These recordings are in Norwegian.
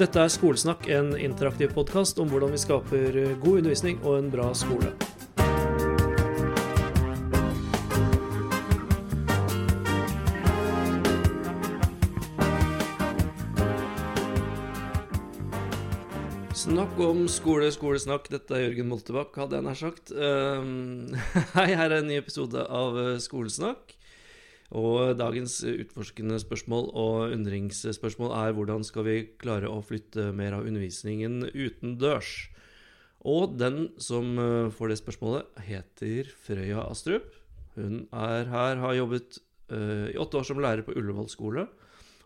Dette er Skolesnakk, en interaktiv podkast om hvordan vi skaper god undervisning og en bra skole. Snakk om skole, skolesnakk. Dette er Jørgen Moltebakk, hadde jeg nær sagt. Um, hei, her er en ny episode av Skolesnakk. Og dagens utforskende spørsmål og undringsspørsmål er hvordan skal vi klare å flytte mer av undervisningen utendørs? Og den som eh, får det spørsmålet, heter Frøya Astrup. Hun er her, har jobbet uh, i åtte år som lærer på Ullevål skole.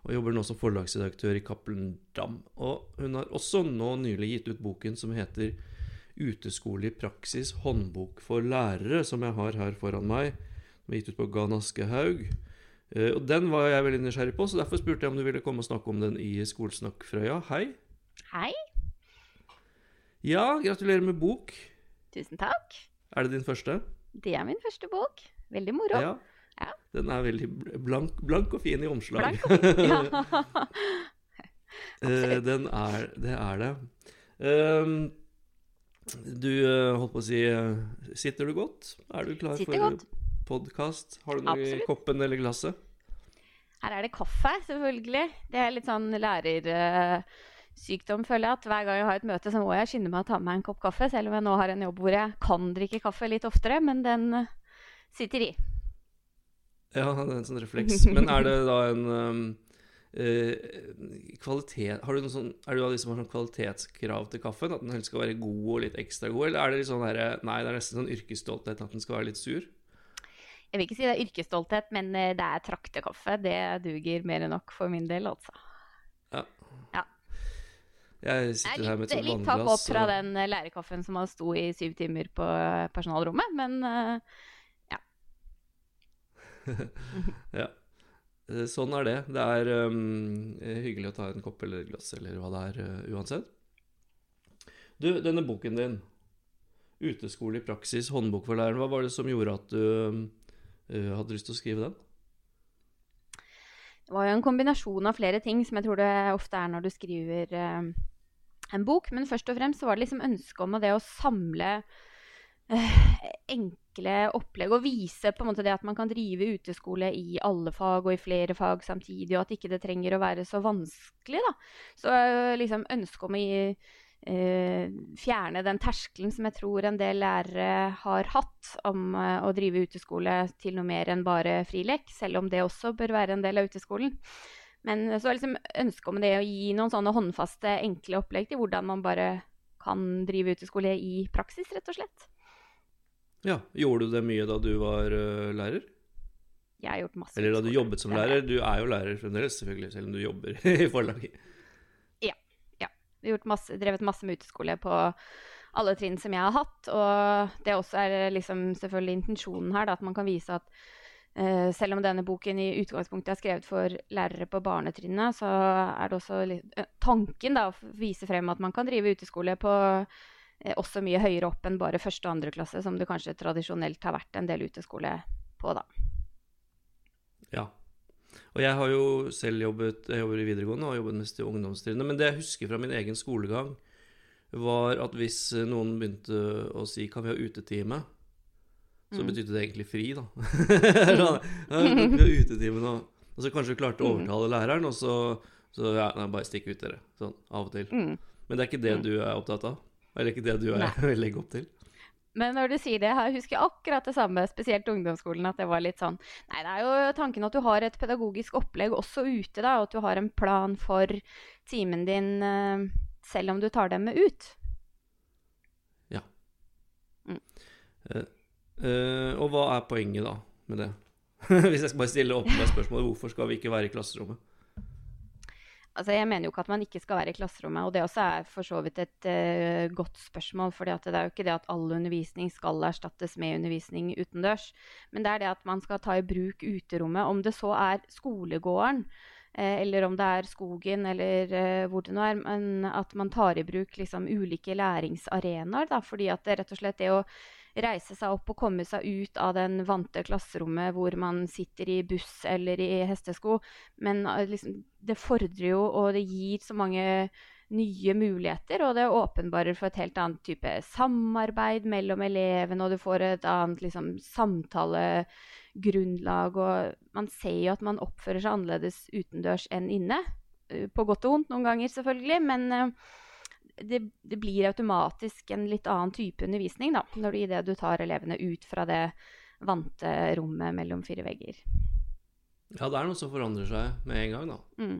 Og jobber nå som forlagsredaktør i Cappelen Dam. Og hun har også nå nylig gitt ut boken som heter 'Uteskole i praksis håndbok for lærere', som jeg har her foran meg. Var gitt ut på Gan Askehaug. Uh, og den var jeg veldig nysgjerrig på, så derfor spurte jeg om du ville komme og snakke om den i Skolesnakk, Frøya. Hei. Hei. Ja, gratulerer med bok. Tusen takk. Er det din første? Det er min første bok. Veldig moro. Ja. Ja. Den er veldig blank, blank og fin i omslag. Blank og fin, ja. Eh, den er det. Er det. Um, du eh, holdt på å si eh, Sitter du godt? Er du klar Sitter for godt. Podkast? Har du noe i koppen eller glasset? Her er det kaffe, selvfølgelig. Det er litt sånn lærersykdom, føler jeg. At hver gang jeg har et møte, så må jeg skynde meg å ta med meg en kopp kaffe. Selv om jeg nå har en jobb hvor jeg kan drikke kaffe litt oftere. Men den eh, sitter i. Ja, det er en sånn refleks. Men er det da en um, uh, kvalitet Har du noen sånn, Er du av de som har sånn kvalitetskrav til kaffen? At den helst skal være god og litt ekstra god? Eller er det litt sånn der, Nei, det er nesten sånn yrkesstolthet at den skal være litt sur? Jeg vil ikke si det er yrkesstolthet, men eh, det er traktekaffe. Det duger mer enn nok for min del, altså. Ja. ja. Jeg sitter litt, her med et vannglass. litt hakk opp fra og- den lærekaffen lærerkaffen som har sto i syv timer på eh, personalrommet, men ja. Ja. Eh, Sånn er det. Det er um, hyggelig å ta en kopp eller et glass eller hva det er, uh, uansett. Du, denne boken din, 'Uteskole i praksis håndbok for læreren', hva var det som gjorde at du hadde lyst til å skrive den? Det var jo en kombinasjon av flere ting, som jeg tror det ofte er når du skriver eh, en bok. Men først og fremst var det liksom ønsket om det å samle eh, enkle opplegg og vise på en måte det at man kan drive uteskole i alle fag og i flere fag samtidig, og at ikke det trenger å være så vanskelig. da. Så eh, liksom ønsket om å gi, eh, fjerne den terskelen som jeg tror en del lærere har hatt om eh, å drive uteskole til noe mer enn bare frilek, selv om det også bør være en del av uteskolen. Men så er liksom ønsket om det å gi noen sånne håndfaste, enkle opplegg til hvordan man bare kan drive uteskole i praksis, rett og slett. Ja, Gjorde du det mye da du var uh, lærer? Jeg har gjort masse Eller da du jobbet som lærer? Du er jo lærer fremdeles, selvfølgelig, selv om du jobber i forlaget. Masse, drevet masse med uteskole på alle trinn som jeg har hatt. Og det også er liksom selvfølgelig intensjonen her, da, at man kan vise at uh, selv om denne boken i utgangspunktet er skrevet for lærere på barnetrinnet, så er det også litt, eh, tanken da, å vise frem at man kan drive uteskole på uh, også mye høyere opp enn bare første og andre klasse, som det kanskje tradisjonelt har vært en del uteskole på, da. Og jeg har jo selv jobbet Jeg jobber i videregående og jobbet mest i ungdomstrinnet. Men det jeg husker fra min egen skolegang, var at hvis noen begynte å si 'kan vi ha utetime', så Mm. betydde det egentlig fri, da. Vi har utetime nå? Og så kanskje du klarte å Mm. overtale læreren, og så, så ja, nei, bare stikk ut, dere. Sånn av og til. Mm. Men det er ikke det Mm. du er opptatt av? Eller ikke det du er, vil legge opp til? Men når du sier det, jeg husker akkurat det samme, spesielt ungdomsskolen, at det var litt sånn Nei, det er jo tanken at du har et pedagogisk opplegg også ute, da, og at du har en plan for timen din eh, selv om du tar dem med ut. Eh, og hva er poenget da med det? Hvis jeg skal bare stille med spørsmålet hvorfor skal vi ikke være i klasserommet? Altså, Jeg mener jo ikke at man ikke skal være i klasserommet, og det også er for så vidt et uh, godt spørsmål. For det er jo ikke det at all undervisning skal erstattes med undervisning utendørs. Men det er det at man skal ta i bruk uterommet, om det så er skolegården, eh, eller om det er skogen, eller eh, hvor det nå er. Men at man tar i bruk liksom ulike læringsarenaer. da, fordi at det rett og slett det å reise seg opp og komme seg ut av den vante klasserommet hvor man sitter i buss eller i hestesko. Men eh, liksom, det fordrer jo, og det gir så mange nye muligheter, og det åpenbarer for et helt annet type samarbeid mellom elevene, og du får et annet liksom, samtalegrunnlag. Og man ser jo at man oppfører seg annerledes utendørs enn inne. Eh, på godt og vondt noen ganger, selvfølgelig, men uh, det, det, blir automatisk en litt annen type undervisning da, når du, i det du tar elevene ut fra det vante rommet mellom fire vegger. Ja, det er noe som forandrer seg med en gang, da. Mm.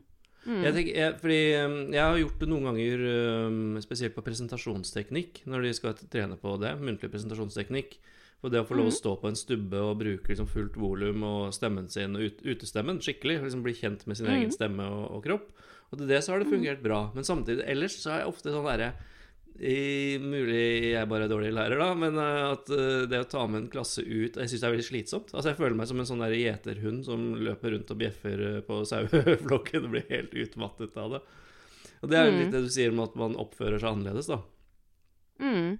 Mm. Jeg, tenker, jeg, fordi um, jeg har gjort det noen ganger, um, spesielt på presentasjonsteknikk, når de skal trene på det, muntlig presentasjonsteknikk. For det å få lov å mm. stå på en stubbe og bruke liksom fullt volum og stemmen sin og ut, utestemmen skikkelig, liksom bli kjent med sin mm. egen stemme og, og, kropp. Og til det så har det fungert bra. Men samtidig ellers så er jeg ofte sånn derre mulig jeg bare er dårlig lærer, da, men eh, at uh, det å ta med en klasse ut Jeg syns det er veldig slitsomt. Altså Jeg føler meg som en sånn gjeterhund som løper rundt og bjeffer eh, på saueflokken og blir helt utmattet av det. Og det er jo mm. litt det du sier om at man oppfører seg annerledes, da. Mm.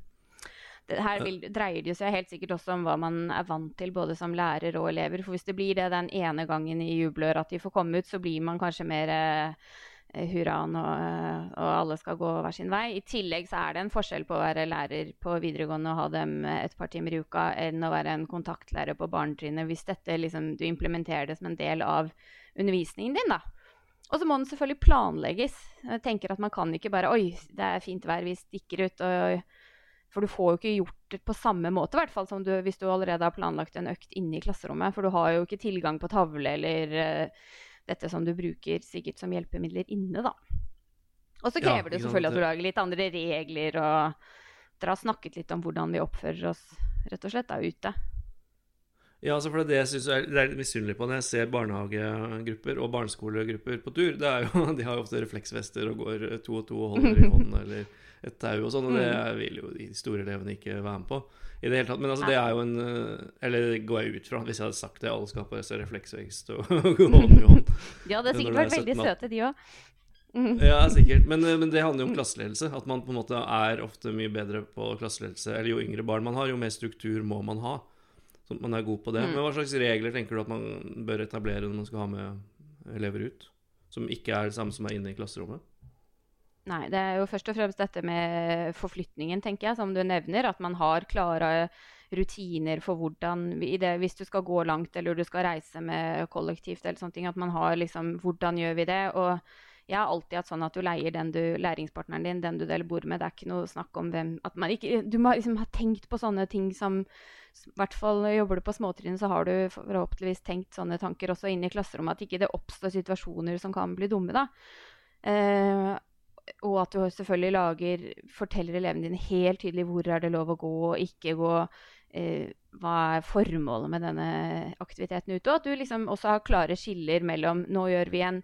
Det her vil, dreier det seg helt sikkert også om hva man er vant til, både som lærer og elever. For hvis det blir det den ene gangen i jubelåret at de får komme ut, så blir man kanskje mer eh, Eh, hurraen og, eh, og, alle skal gå hver sin vei. I tillegg så er det en forskjell på å være lærer på videregående og ha dem et par timer i uka, enn å være en kontaktlærer på barnetrinnet, hvis dette liksom, du implementerer det som en del av undervisningen din. da. Og så må den selvfølgelig planlegges. Jeg tenker at Man kan ikke bare Oi, det er fint vær, vi stikker ut. Og, for du får jo ikke gjort det på samme måte, hvert som du, hvis du allerede har planlagt en økt inne i klasserommet. For du har jo ikke tilgang på tavle eller uh, dette som du bruker sikkert som hjelpemidler inne, da. Og så krever ja, det selvfølgelig at du lager litt andre regler, og dere har snakket litt om hvordan vi oppfører oss rett og slett da ute. Ja, altså for det, det jeg er, det er litt misunnelig på når jeg ser barnehagegrupper og barneskolegrupper på tur. det er jo, De har jo ofte refleksvester og går to og to og holder i hånden eller et tau og sånn, og det mm. vil jo de store elevene ikke være med på i det hele tatt. Men altså, det er jo en eh, Eller det går jeg ut fra, hvis jeg hadde sagt det. Alle skal på refleksvekst og gå hånd i hånd. Ja, det er sikkert vært veldig søte, de òg. ja, sikkert. Men, eh, men, det handler jo om klasseledelse. At man på en måte er ofte mye bedre på klasseledelse. Eller jo yngre barn man har, jo mer struktur må man ha. Så man er god på det. Mm. Men hva slags regler tenker du at man bør etablere når man skal ha med elever ut? Som ikke er det samme som er inne i klasserommet? Nei, det er jo først og fremst dette med forflytningen, tenker jeg, som du nevner. At man har klare rutiner for hvordan det, Hvis du skal gå langt eller du skal reise med kollektivt, eller sånne ting, at man har liksom Hvordan gjør vi det? Og jeg har alltid hatt sånn at du leier den du, læringspartneren din, den du deler bord med. Det er ikke noe snakk om hvem at man ikke, Du må liksom ha tenkt på sånne ting som i hvert fall Jobber du på småtrinnet, så har du forhåpentligvis tenkt sånne tanker også inne i klasserommet. At ikke det oppstår situasjoner som kan bli dumme. da. Uh, og at du selvfølgelig lager, forteller elevene dine helt tydelig hvor er det lov å gå og ikke gå. Eh, hva er formålet med denne aktiviteten ute? Og at du liksom også har klare skiller mellom nå gjør vi en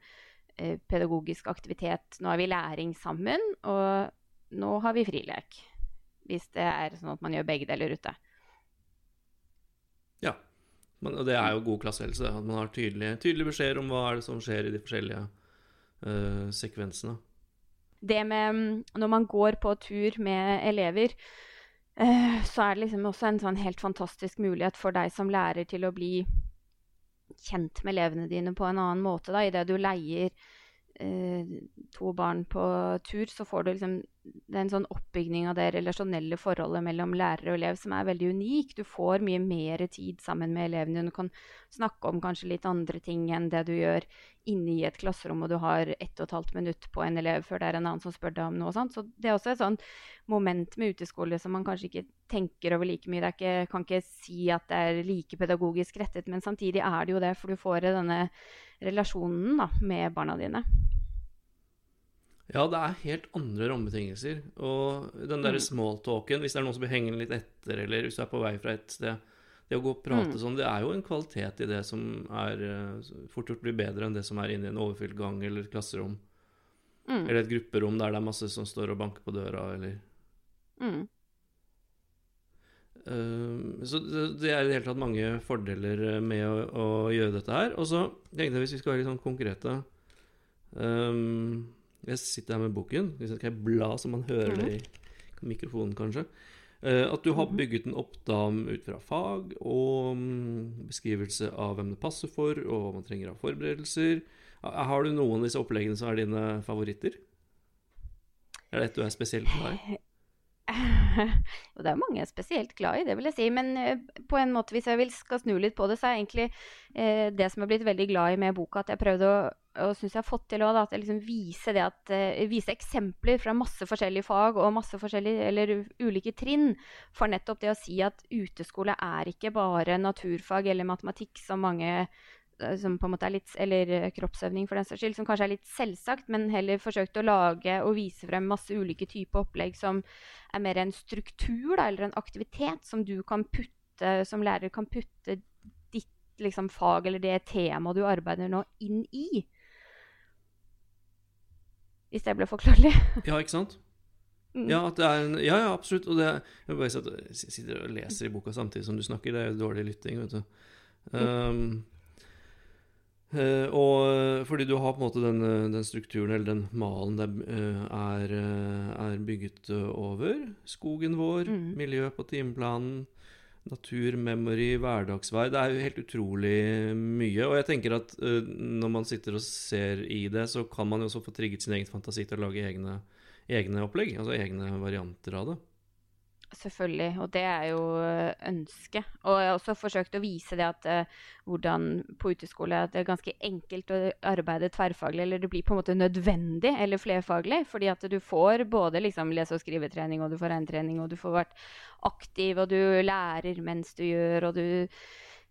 eh, pedagogisk aktivitet, nå har vi læring sammen, og nå har vi frilek. Hvis det er sånn at man gjør begge deler ute. Ja. Men, og det er jo god klasseledelse. At man har tydelige, tydelige beskjeder om hva er det som skjer i de forskjellige eh, sekvensene det med mm, Når man går på tur med elever, eh, så er det liksom også en sånn helt fantastisk mulighet for deg som lærer til å bli kjent med elevene dine på en annen måte. da, Idet du leier eh, to barn på tur, så får du liksom det er en sånn oppbygning av det relasjonelle forholdet mellom lærer og elev som er veldig unik. Du får mye mer tid sammen med elevene. Du kan snakke om kanskje litt andre ting enn det du gjør inne i et klasserom, og du har ett og et halvt minutt på en elev før det er en annen som spør deg om noe. Sånt. Så det er også et sånt moment med uteskole som man kanskje ikke tenker over like mye. Jeg kan ikke si at det er like pedagogisk rettet, men samtidig er det jo det, for du får denne relasjonen da, med barna dine. Ja, det er helt andre rammebetingelser. Og den derre mm. smalltalken, hvis det er noen som blir hengende litt etter, eller hvis du er på vei fra et sted Det å gå og prate mm. sånn, det er jo en kvalitet i det som er eh, fort gjort blir bedre enn det som er inne i en overfylt gang eller et klasserom. Mm. Eller et grupperom der det er masse som står og banker på døra, eller mm. uh, Så det er i det hele tatt mange fordeler med å, å gjøre dette her. Og så tenkte jeg hvis vi skal være litt sånn konkrete um, jeg sitter her med boken. Hvis jeg skal bla så man hører det i mikrofonen, kanskje. Eh, at du har mhm. bygget den opp da ut fra fag og mm, beskrivelse av hvem det passer for, og hva man trenger av forberedelser. Har du noen av disse oppleggene som er dine favoritter? Er det et du er spesielt glad i? Det er mange jeg er spesielt glad i, det vil jeg si. Men uh, på en måte, hvis jeg skal snu litt på det, så er egentlig uh, det som jeg har blitt veldig glad i med boka, at jeg prøvde å og syns jeg har fått til òg, at jeg liksom viser, at, uh, viser eksempler fra masse forskjellige fag og masse forskjellige, eller ulike trinn. For nettopp det å si at uteskole er ikke bare naturfag eller matematikk, som mange som på en måte er litt, eller kroppsøvning for den saks skyld, som kanskje er litt selvsagt, men heller forsøkt å lage og vise frem masse ulike typer opplegg som er mer en struktur da, eller en aktivitet som du kan putte, som lærer kan putte ditt liksom, fag eller det temaet du arbeider nå, inn i. Hvis det ble forklarlig? ja, ikke sant? Mm. Ja, en, ja, ja, absolutt. Og det, jeg bare sitter og leser i boka samtidig som du snakker. Det er jo dårlig lytting, vet du. Um, og fordi du har på en måte den, den strukturen, eller den malen, der er, er, bygget over. Skogen vår, mm. miljø på timeplanen, natur, memory, hverdagsvær. Det er jo helt utrolig mye. Og jeg tenker at når man sitter og ser i det, så kan man jo også få trigget sin egen fantasi til å lage egne, egne opplegg. Altså egne varianter av det. Selvfølgelig, og det er jo eh, ønsket. Og jeg har også forsøkt å vise det at uh, hvordan på uteskole at det er ganske enkelt å arbeide tverrfaglig, eller det blir på en måte nødvendig eller flerfaglig. Fordi at du får både liksom lese- og skrivetrening, og du får regntrening, og du får vært aktiv, og du lærer mens du gjør, og du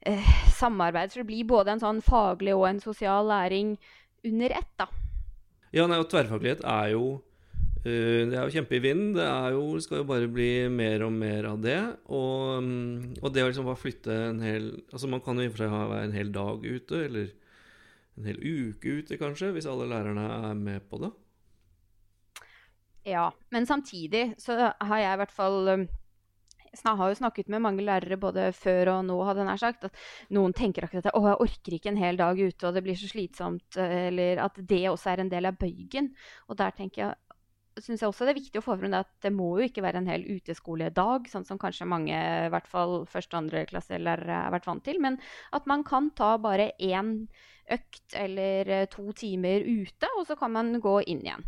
uh, samarbeider. Så det blir både en sånn faglig og en sosial læring under ett, da. Ja, nei, og tverrfaglighet er jo det er jo kjempe i vinden. Det jo, skal jo bare bli mer og mer av det. Og, mm, og det å liksom bare flytte en hel Altså Man kan jo i og for seg være en hel dag ute, eller en hel uke ute, kanskje, hvis alle lærerne er med på det. Ja, men samtidig så har jeg i hvert fall jeg har jo snakket med mange lærere både før og nå, hadde nær sagt, at noen tenker akkurat at 'Å, jeg orker ikke en hel dag ute, og det blir så slitsomt', eller at det også er en del av bøygen. Og der tenker jeg syns jeg også det er viktig å få frem at det må jo ikke være en hel uteskoledag, sånn som kanskje mange, i hvert fall første- og andreklasselærere har vært vant til. Men at man kan ta bare én økt eller eh, to timer ute, og så kan man gå inn igjen.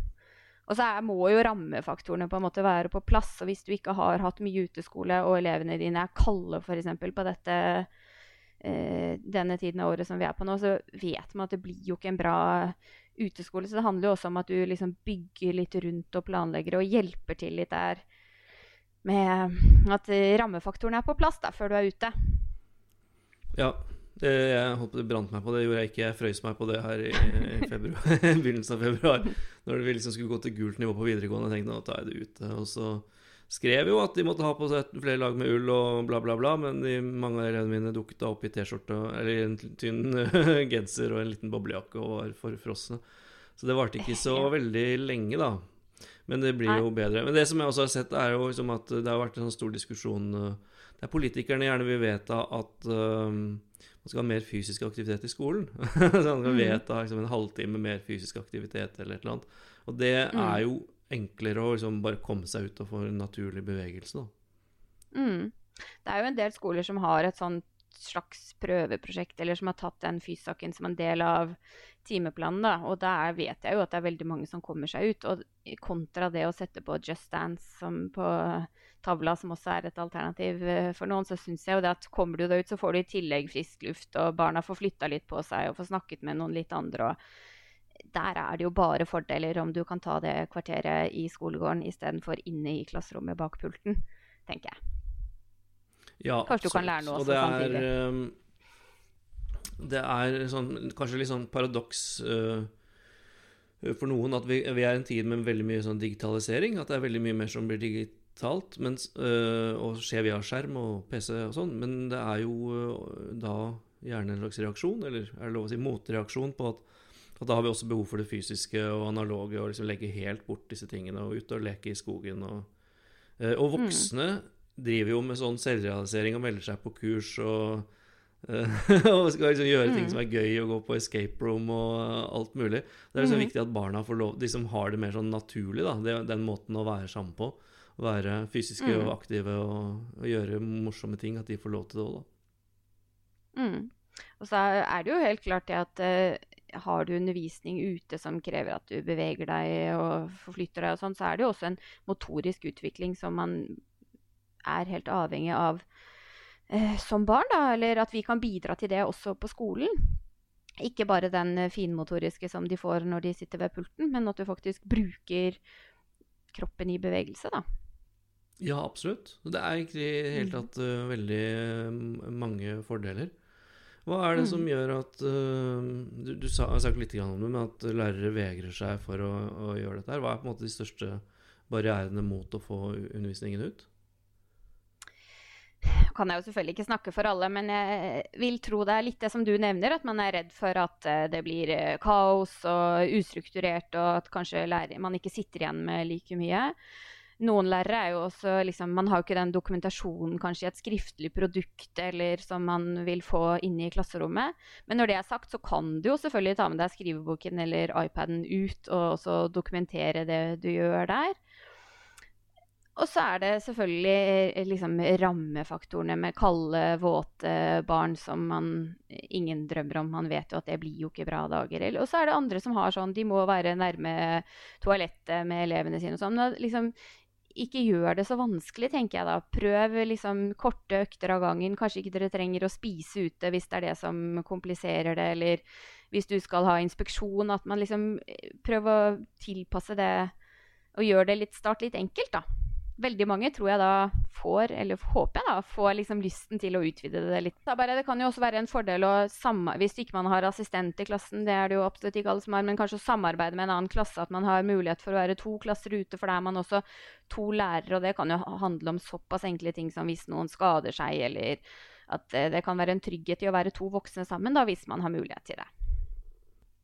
Og så må jo rammefaktorene på en måte være på plass. Og hvis du ikke har hatt mye uteskole, og elevene dine er kalde f.eks. på dette, eh, denne tiden av året som vi er på nå, så vet man at det blir jo ikke en bra uteskole. Så det handler jo også om at du liksom bygger litt rundt og planlegger og hjelper til litt der med at rammefaktoren er på plass da, før du er ute. Ja. Det, jeg håper det brant meg på det. gjorde jeg ikke. Jeg frøys meg på det her i, i februar, begynnelsen av februar. Når vi liksom skulle gå til gult nivå på videregående. Jeg tenkte nå tar jeg det ute. Og så skrev jo at de måtte ha på seg flere lag med ull og bla, bla, bla. Men de, mange av elevene mine dukket da opp i T-skjorte eller en tynn genser og en liten boblejakke og var forfrosne. Så det varte ikke så veldig lenge, da. Men det blir jo bedre. Men det som jeg også har sett, er jo liksom at det har vært en sånn stor diskusjon eh, der politikerne gjerne vil vedta at um, man skal ha mer fysisk aktivitet i skolen. så man skal mm. vedta liksom, en halvtime mer fysisk aktivitet eller et eller annet. Og det mm. er jo enklere å liksom bare komme seg ut og få en naturlig bevegelse, da. Mm. Det er jo en del skoler som har et sånt slags prøveprosjekt, eller som har tatt den fysaken som en del av timeplanen. da, Og der vet jeg jo at det er veldig mange som kommer seg ut. Og kontra det å sette på Just Dance som på tavla, som også er et alternativ eh, for noen, så syns jeg jo det at kommer du deg ut, så får du i tillegg frisk luft, og barna får flytta litt på seg og får snakket med noen litt andre. og der er det jo bare fordeler om du kan ta det kvarteret i skolegården istedenfor inne i klasserommet bak pulten, tenker jeg. Ja, Kanskje du kan lære noe også samtidig. Um, det er sånn, kanskje litt sånn paradoks uh, for noen at vi, vi, er i en tid med veldig mye sånn digitalisering. At det er veldig mye mer som blir digitalt mens, uh, og skjer via skjerm og PC og sånn. Men det er jo uh, da gjerne en slags reaksjon, eller er det lov å si motreaksjon, på at og da har vi også behov for det fysiske og analoge, og liksom legge helt bort disse tingene og ut og leke i skogen. Og, eh, og voksne mm. driver jo med sånn selvrealisering og melder seg på kurs og, eh, og skal liksom gjøre mm. ting som er gøy, og gå på escape room og alt mulig. Det er liksom mm. viktig at barna får lov, de som har det mer sånn naturlig, da, det, den måten å være sammen på. Være fysiske og mm. aktive og, og, gjøre morsomme ting. At de får lov til det òg, da. Mm. Og så er det jo helt klart det at uh, har du undervisning ute som krever at du beveger deg og forflytter deg og sånn, så er det jo også en motorisk utvikling som man er helt avhengig av eh, som barn, da. Eller at vi kan bidra til det også på skolen. Ikke bare den finmotoriske som de får når de sitter ved pulten, men at du faktisk bruker kroppen i bevegelse, da. Ja, absolutt. Det er egentlig i det hele tatt uh, veldig uh, mange fordeler. Hva er det mm. som gjør at uh, Du, du sa, har sagt litt om det, men at lærere vegrer seg for å, å, gjøre dette. her. Hva er på en måte de største barrierene mot å få undervisningen ut? kan jeg jo selvfølgelig ikke snakke for alle, men jeg vil tro det er litt det som du nevner, at man er redd for at det blir kaos og ustrukturert, og at kanskje lærer, man ikke sitter igjen med like mye noen lærere er jo også liksom, Man har jo ikke den dokumentasjonen kanskje i et skriftlig produkt eller som man vil få inne i klasserommet. Men når det er sagt, så kan du jo selvfølgelig ta med deg skriveboken eller iPaden ut og også dokumentere det du gjør der. Og så er det selvfølgelig eh, liksom, rammefaktorene med kalde, våte barn som man ingen drømmer om. Man vet jo at det blir jo ikke bra dager. Og så er det andre som har sånn De må være nærme toalettet med elevene sine og sånn. Liksom, ikke gjør det så vanskelig, tenker jeg da. Prøv liksom korte økter av gangen. Kanskje ikke dere trenger å spise ute hvis det er det som kompliserer det, eller hvis du skal ha inspeksjon. At man liksom eh, prøver å tilpasse det og gjøre det litt start litt enkelt, da veldig mange tror jeg da får, eller håper jeg da, får liksom lysten til å utvide det litt. Det kan jo også være en fordel å hvis ikke man har assistent i klassen, det er det jo absolutt ikke alle som har, men kanskje å samarbeide med en annen klasse, at man har mulighet for å være to klasser ute, for da er man også to lærere, og det kan jo handle om såpass enkle ting som hvis noen skader seg, eller at det kan være en trygghet i å være to voksne sammen, da, hvis man har mulighet til det.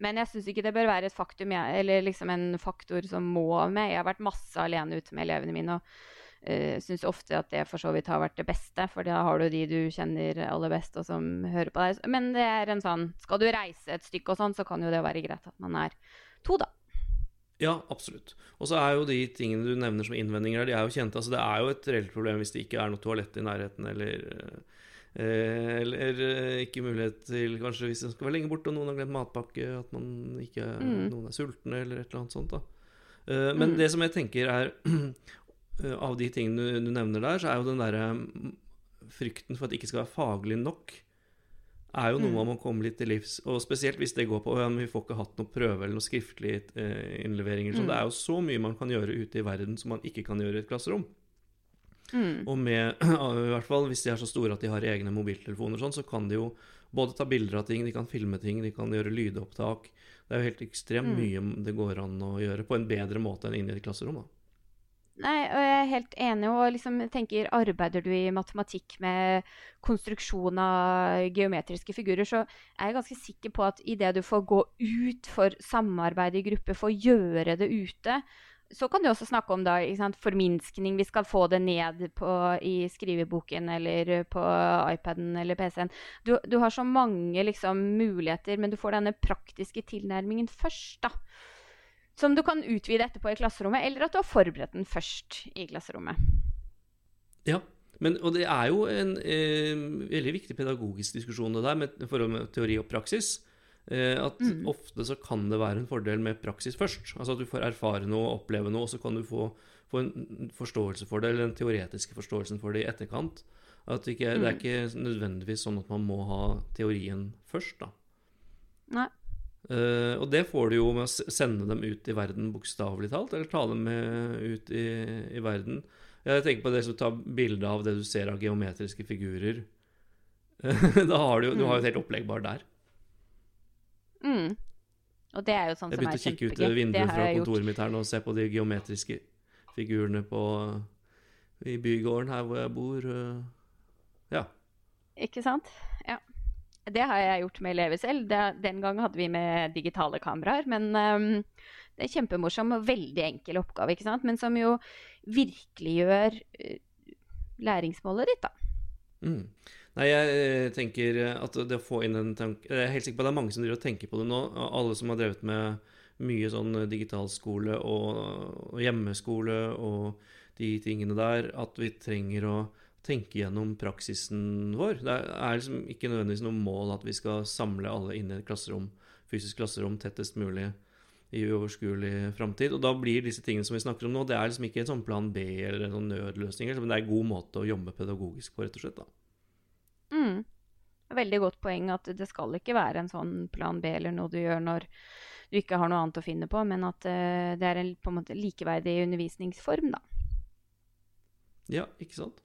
Men jeg syns ikke det bør være et faktum, eller liksom en faktor som må med. Jeg har vært masse alene ute med elevene mine og uh, eh, syns ofte at det for så vidt har vært det beste. For da har du de du kjenner aller best, og som hører på deg. Men det er en sånn Skal du reise et stykke og sånn, så kan jo det være greit at man er to, da. Ja, absolutt. Og så er jo de tingene du nevner som innvendinger, de er jo kjente. Altså, det er jo et reelt problem hvis det ikke er noe toalett i nærheten, eller Eh, eller eh, ikke mulighet til kanskje hvis en skal være lenge borte og noen har glemt matpakke, at man ikke, mm. noen er sultne eller et eller annet sånt. da eh, Men mm. det som jeg tenker er Av de tingene du, du, nevner der, så er jo den derre mm, frykten for at det ikke skal være faglig nok, er jo noe mm. man må komme litt til livs. Og spesielt hvis det går på at vi får ikke hatt noe prøve eller noe skriftlige innleveringer. Så mm. det er jo så mye man kan gjøre ute i verden som man ikke kan gjøre i et klasserom. Mm. Og med, i hvert fall hvis de er så store at de har egne mobiltelefoner, sånn, så kan de jo både ta bilder av ting, de kan filme ting, de kan gjøre lydopptak. Det er jo helt ekstremt mm. mye det går an å gjøre på en bedre måte enn inne i et klasserom. da. Nei, og jeg er helt enig. og liksom tenker, Arbeider du i matematikk med konstruksjon av geometriske figurer, så er jeg ganske sikker på at idet du får gå ut for samarbeid i gruppe, får gjøre det ute, så kan du også snakke om da, sant, forminskning. Vi skal få det ned på, i skriveboken eller på iPaden eller PC-en. Du, du, har så mange liksom, muligheter, men du får denne praktiske tilnærmingen først. da. Som du kan utvide etterpå i klasserommet, eller at du har forberedt den først i klasserommet. Ja, men, og det er jo en eh, veldig viktig pedagogisk diskusjon det der med forhold med teori og praksis. Eh, at mm. ofte så kan det være en fordel med praksis først. Altså at du får erfare noe og oppleve noe, og så kan du få, få en forståelse for det, eller den teoretiske forståelsen for det i etterkant. At det, ikke, mm. det er mm. ikke nødvendigvis sånn at man må ha teorien først, da. Nei. Uh, og det får du jo med å sende dem ut i verden, bokstavelig talt, eller ta dem med ut i, i verden. Jeg tenker på det som tar bilde av det du ser av geometriske figurer. da har du, du har jo et helt opplegg bare der. Mm. Og det er jo sånn som er kjempegøy. Jeg begynte å kikke ut vinduet fra kontoret mitt her nå og se på de geometriske figurene på, i bygården her hvor jeg bor. Ja. Ikke sant? Ja. Det har jeg gjort med elever selv. Det, den gang hadde vi med digitale kameraer. Men um, det er kjempemorsom og veldig enkel oppgave, ikke sant? men som jo virkeliggjør uh, læringsmålet ditt, da. Mm. Nei, jeg eh, tenker at det å få inn en tanke Jeg er helt sikker på at det er mange som driver og tenker på det nå. Alle som har drevet med mye sånn digitalskole og, og hjemmeskole og de tingene der, at vi trenger å tenke gjennom praksisen vår. Det er liksom ikke nødvendigvis noe mål at vi skal samle alle inn i et klasserom fysisk klasserom tettest mulig i uoverskuelig framtid. Og da blir disse tingene som vi snakker om nå, det er liksom ikke en sånn plan B eller en sånn nødløsning, men det er en god måte å jobbe pedagogisk på, rett og slett. da. Veldig godt poeng at det skal ikke være en sånn plan B eller noe du gjør når du ikke har noe annet å finne på, men at uh, det er en på en måte likeverdig undervisningsform, da. Ja, ikke sant?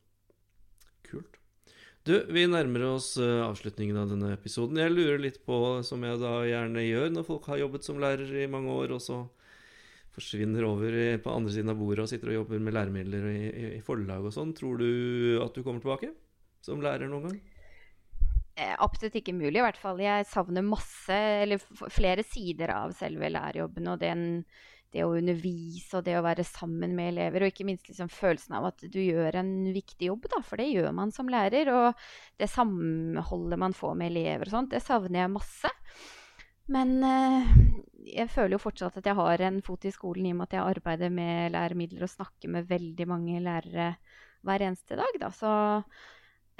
Kult. Du, vi nærmer oss uh, avslutningen av denne episoden. Jeg lurer litt på, som jeg da gjerne gjør når folk har jobbet som lærer i mange år, og så forsvinner over på andre siden av bordet og sitter og jobber med læremidler i, i forlag og sånn. Tror du at du kommer tilbake som lærer noen gang? Eh, absolutt ikke mulig, i hvert fall. Jeg savner masse, eller flere sider av selve lærerjobben og den det å undervise og det å være sammen med elever, og ikke minst liksom følelsen av at du gjør en viktig jobb, da, for det gjør man som lærer. Og det samholdet man får med elever og sånt, det savner jeg masse. Men eh, jeg føler jo fortsatt at jeg har en fot i skolen i og med at jeg arbeider med læremidler og snakker med veldig mange lærere hver eneste dag. Da. Så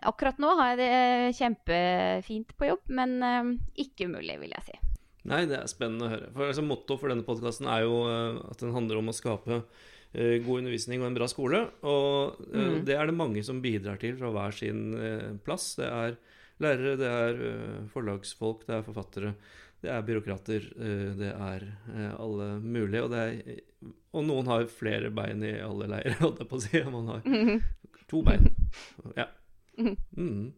akkurat nå har jeg det kjempefint på jobb, men eh, ikke umulig, vil jeg si. Nei, det er spennende å høre. For altså, Mottoet for denne podkasten er jo uh, at den handler om å skape god undervisning og en bra skole. Og mm. det er det mange som bidrar til fra hver sin plass. Det er lærere, det er forlagsfolk, det er forfattere, det er byråkrater. det er alle mulige. Og, er, og, noen har flere bein i alle leirer, holdt jeg på å si. Man har to bein. Ja. Mm.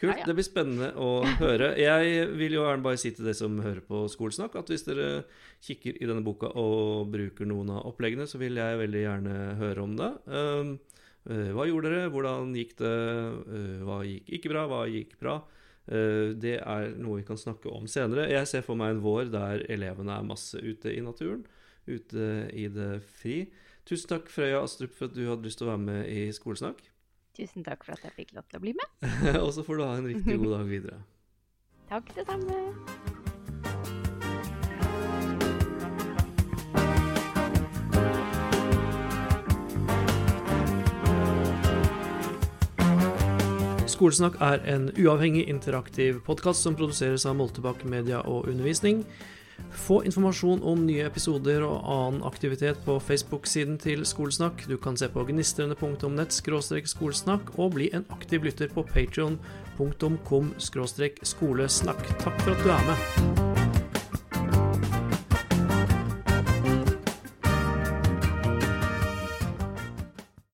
Kult. Ja, ja. Det blir spennende å høre. Jeg vil jo gjerne bare si til dere som hører på Skolesnakk, at hvis dere kikker i denne boka og bruker noen av oppleggene, så vil jeg veldig gjerne høre om det. Um, uh, hva gjorde dere? Hvordan gikk det? Uh, hva gikk ikke bra? Hva gikk bra? Uh, det er noe vi kan snakke om senere. Jeg ser for meg en vår der elevene er masse ute i naturen. Ute i det fri. Tusen takk, Frøya Astrup, for at du hadde lyst til å være med i Skolesnakk. Tusen takk for at jeg fikk lov til å bli med. og så får du ha en riktig god dag videre. takk, det samme. Skolesnakk er en uavhengig interaktiv podkast som produseres av Moltebakk Media og Undervisning. Få informasjon om nye episoder og annen aktivitet på Facebook-siden til Skolesnakk. Du kan se på gnistrende.nett skolesnakk og bli en aktiv lytter på patreon.com skolesnakk. Takk for at du er med.